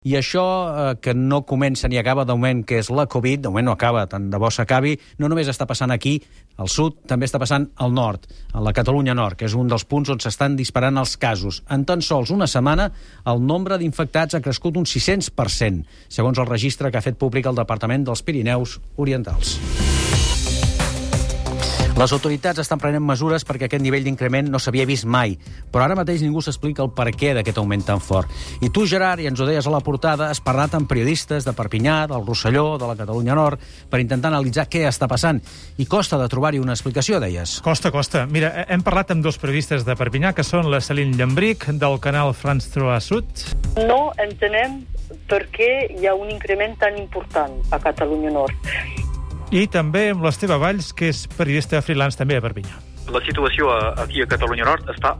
I això eh, que no comença ni acaba d'augment, que és la Covid, d'augment no acaba, tant de bo s'acabi, no només està passant aquí, al sud, també està passant al nord, a la Catalunya Nord, que és un dels punts on s'estan disparant els casos. En tan sols una setmana, el nombre d'infectats ha crescut un 600%, segons el registre que ha fet públic el Departament dels Pirineus Orientals. Les autoritats estan prenent mesures perquè aquest nivell d'increment no s'havia vist mai, però ara mateix ningú s'explica el per què d'aquest augment tan fort. I tu, Gerard, i ens ho deies a la portada, has parlat amb periodistes de Perpinyà, del Rosselló, de la Catalunya Nord, per intentar analitzar què està passant. I costa de trobar-hi una explicació, deies. Costa, costa. Mira, hem parlat amb dos periodistes de Perpinyà, que són la Celine Llambric, del canal France 3 Sud. No entenem per què hi ha un increment tan important a Catalunya Nord. I també amb l'Esteve Valls, que és periodista freelance també a Perpinyà. La situació aquí a Catalunya Nord està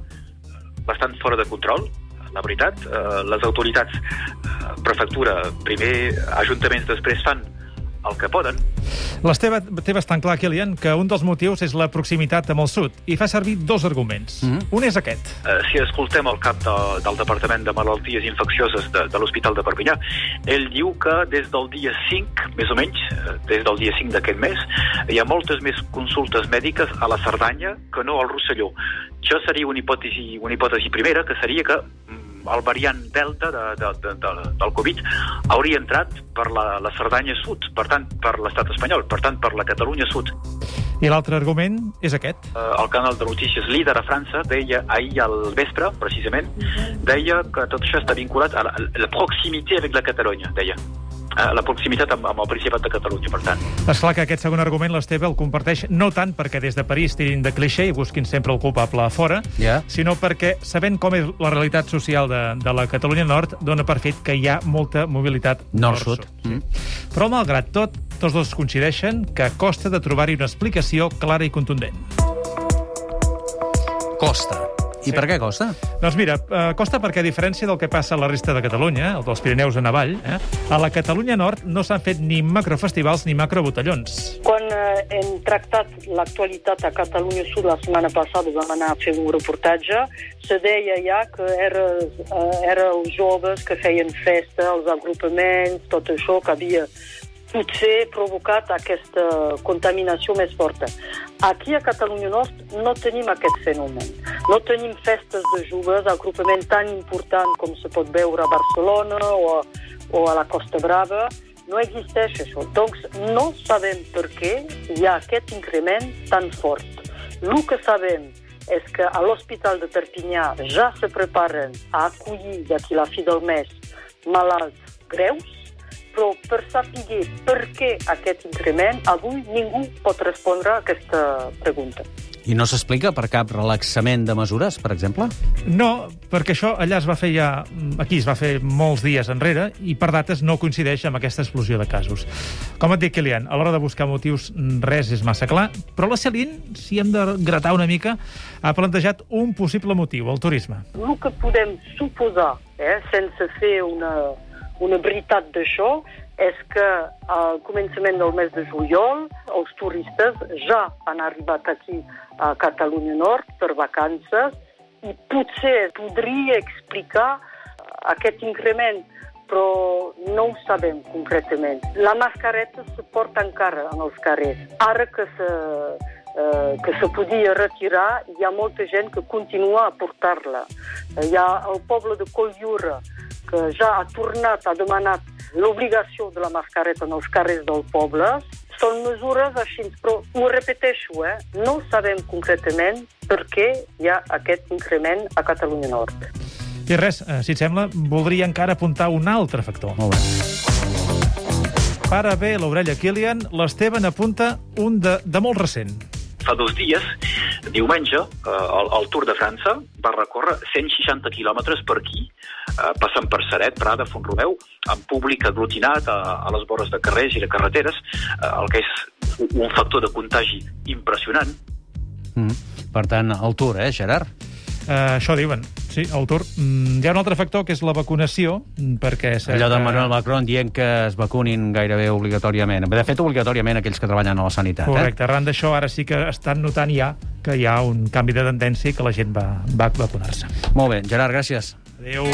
bastant fora de control, la veritat. Eh, les autoritats, eh, prefectura, primer ajuntaments, després fan el que poden. L'Esteve té bastant clar, Kilian, que un dels motius és la proximitat amb el sud, i fa servir dos arguments. Mm -hmm. Un és aquest. Eh, si escoltem el cap de, del Departament de Malalties Infeccioses de, de l'Hospital de Perpinyà, ell diu que des del dia 5, més o menys, eh, des del dia 5 d'aquest mes, hi ha moltes més consultes mèdiques a la Cerdanya que no al Rosselló. Això seria una hipòtesi, una hipòtesi primera, que seria que el variant Delta de, de, de, de, del Covid hauria entrat per la, la Cerdanya Sud, per tant, per l'estat espanyol, per tant, per la Catalunya Sud. I l'altre argument és aquest. Uh, el canal de notícies líder a França deia ahir al vespre, precisament, deia que tot això està vinculat a la, a la proximitat amb la Catalunya, deia la proximitat amb, amb el Principat de Catalunya, per tant. És clar que aquest segon argument l'Esteve el comparteix no tant perquè des de París tirin de cliché i busquin sempre el culpable a fora, Yeah. sinó perquè, sabent com és la realitat social de, de la Catalunya Nord, dona per fet que hi ha molta mobilitat Nord-sud. nord-sud. Però, malgrat tot, tots dos coincideixen que costa de trobar-hi una explicació clara i contundent. Costa. I Sí. per què costa? Doncs mira, eh, costa perquè, a diferència del que passa a la resta de Catalunya, el dels Pirineus en avall, eh, a la Catalunya Nord no s'han fet ni macrofestivals ni macrobotellons. Quan eh, hem tractat l'actualitat a Catalunya Sud la setmana passada, vam anar a fer un reportatge, se deia ja que era, eh, era els joves que feien festa, els agrupaments, tot això que havia potser provocat aquesta contaminació més forta. Aquí a Catalunya Nord no tenim aquest fenomen. No tenim festes de joves, agrupament tan important com se pot veure a Barcelona o a, o a la Costa Brava, no existeix això. Doncs no sabem per què hi ha aquest increment tan fort. El que sabem és que a l'Hospital de Perpinyà ja se preparen a acollir d'aquí la fi del mes malalts greus, però per saber per què aquest increment, avui ningú pot respondre a aquesta pregunta. I no s'explica per cap relaxament de mesures, per exemple? No, perquè això allà es va fer ja... Aquí es va fer molts dies enrere i per dates no coincideix amb aquesta explosió de casos. Com et dic, Kilian, a l'hora de buscar motius res és massa clar, però la Celine, si hem de gratar una mica, ha plantejat un possible motiu, el turisme. El que podem suposar, eh, sense fer una, una veritat d'això, és que al començament del mes de juliol els turistes ja han arribat aquí a Catalunya Nord per vacances i potser podria explicar aquest increment, però no ho sabem concretament. La mascareta se porta encara en els carrers. Ara que se, eh, que se podia retirar, hi ha molta gent que continua a portar-la. Hi ha el poble de Colliura, que ja ha tornat, ha demanat l'obligació de la mascareta en els carrers del poble. Són mesures així, però ho repeteixo, eh? no sabem concretament per què hi ha aquest increment a Catalunya Nord. I res, eh, si et sembla, voldria encara apuntar un altre factor. Molt bé. Para bé l'orella, Kilian, l'Esteban apunta un de, de molt recent. Fa dos dies, diumenge, eh, el, el Tour de França va recórrer 160 quilòmetres per aquí, eh, passant per Seret, Prada, Font-romeu, amb públic aglutinat a, a les vores de carrers i de carreteres, eh, el que és un- factor de contagi impressionant. Mm. Per tant, el Tour, eh, Gerard? Uh, això diuen, sí, el Tour. Mm, hi ha un altre factor, que és la vacunació, perquè... Allò de eh, Manuel Macron dient que es vacunin gairebé obligatòriament. De fet, obligatòriament aquells que treballen a la sanitat. Correcte, arran d'això ara sí que estan notant ja que hi ha un canvi de tendència i que la gent va, va vacunar-se. Molt bé, Gerard, gràcies. Adéu.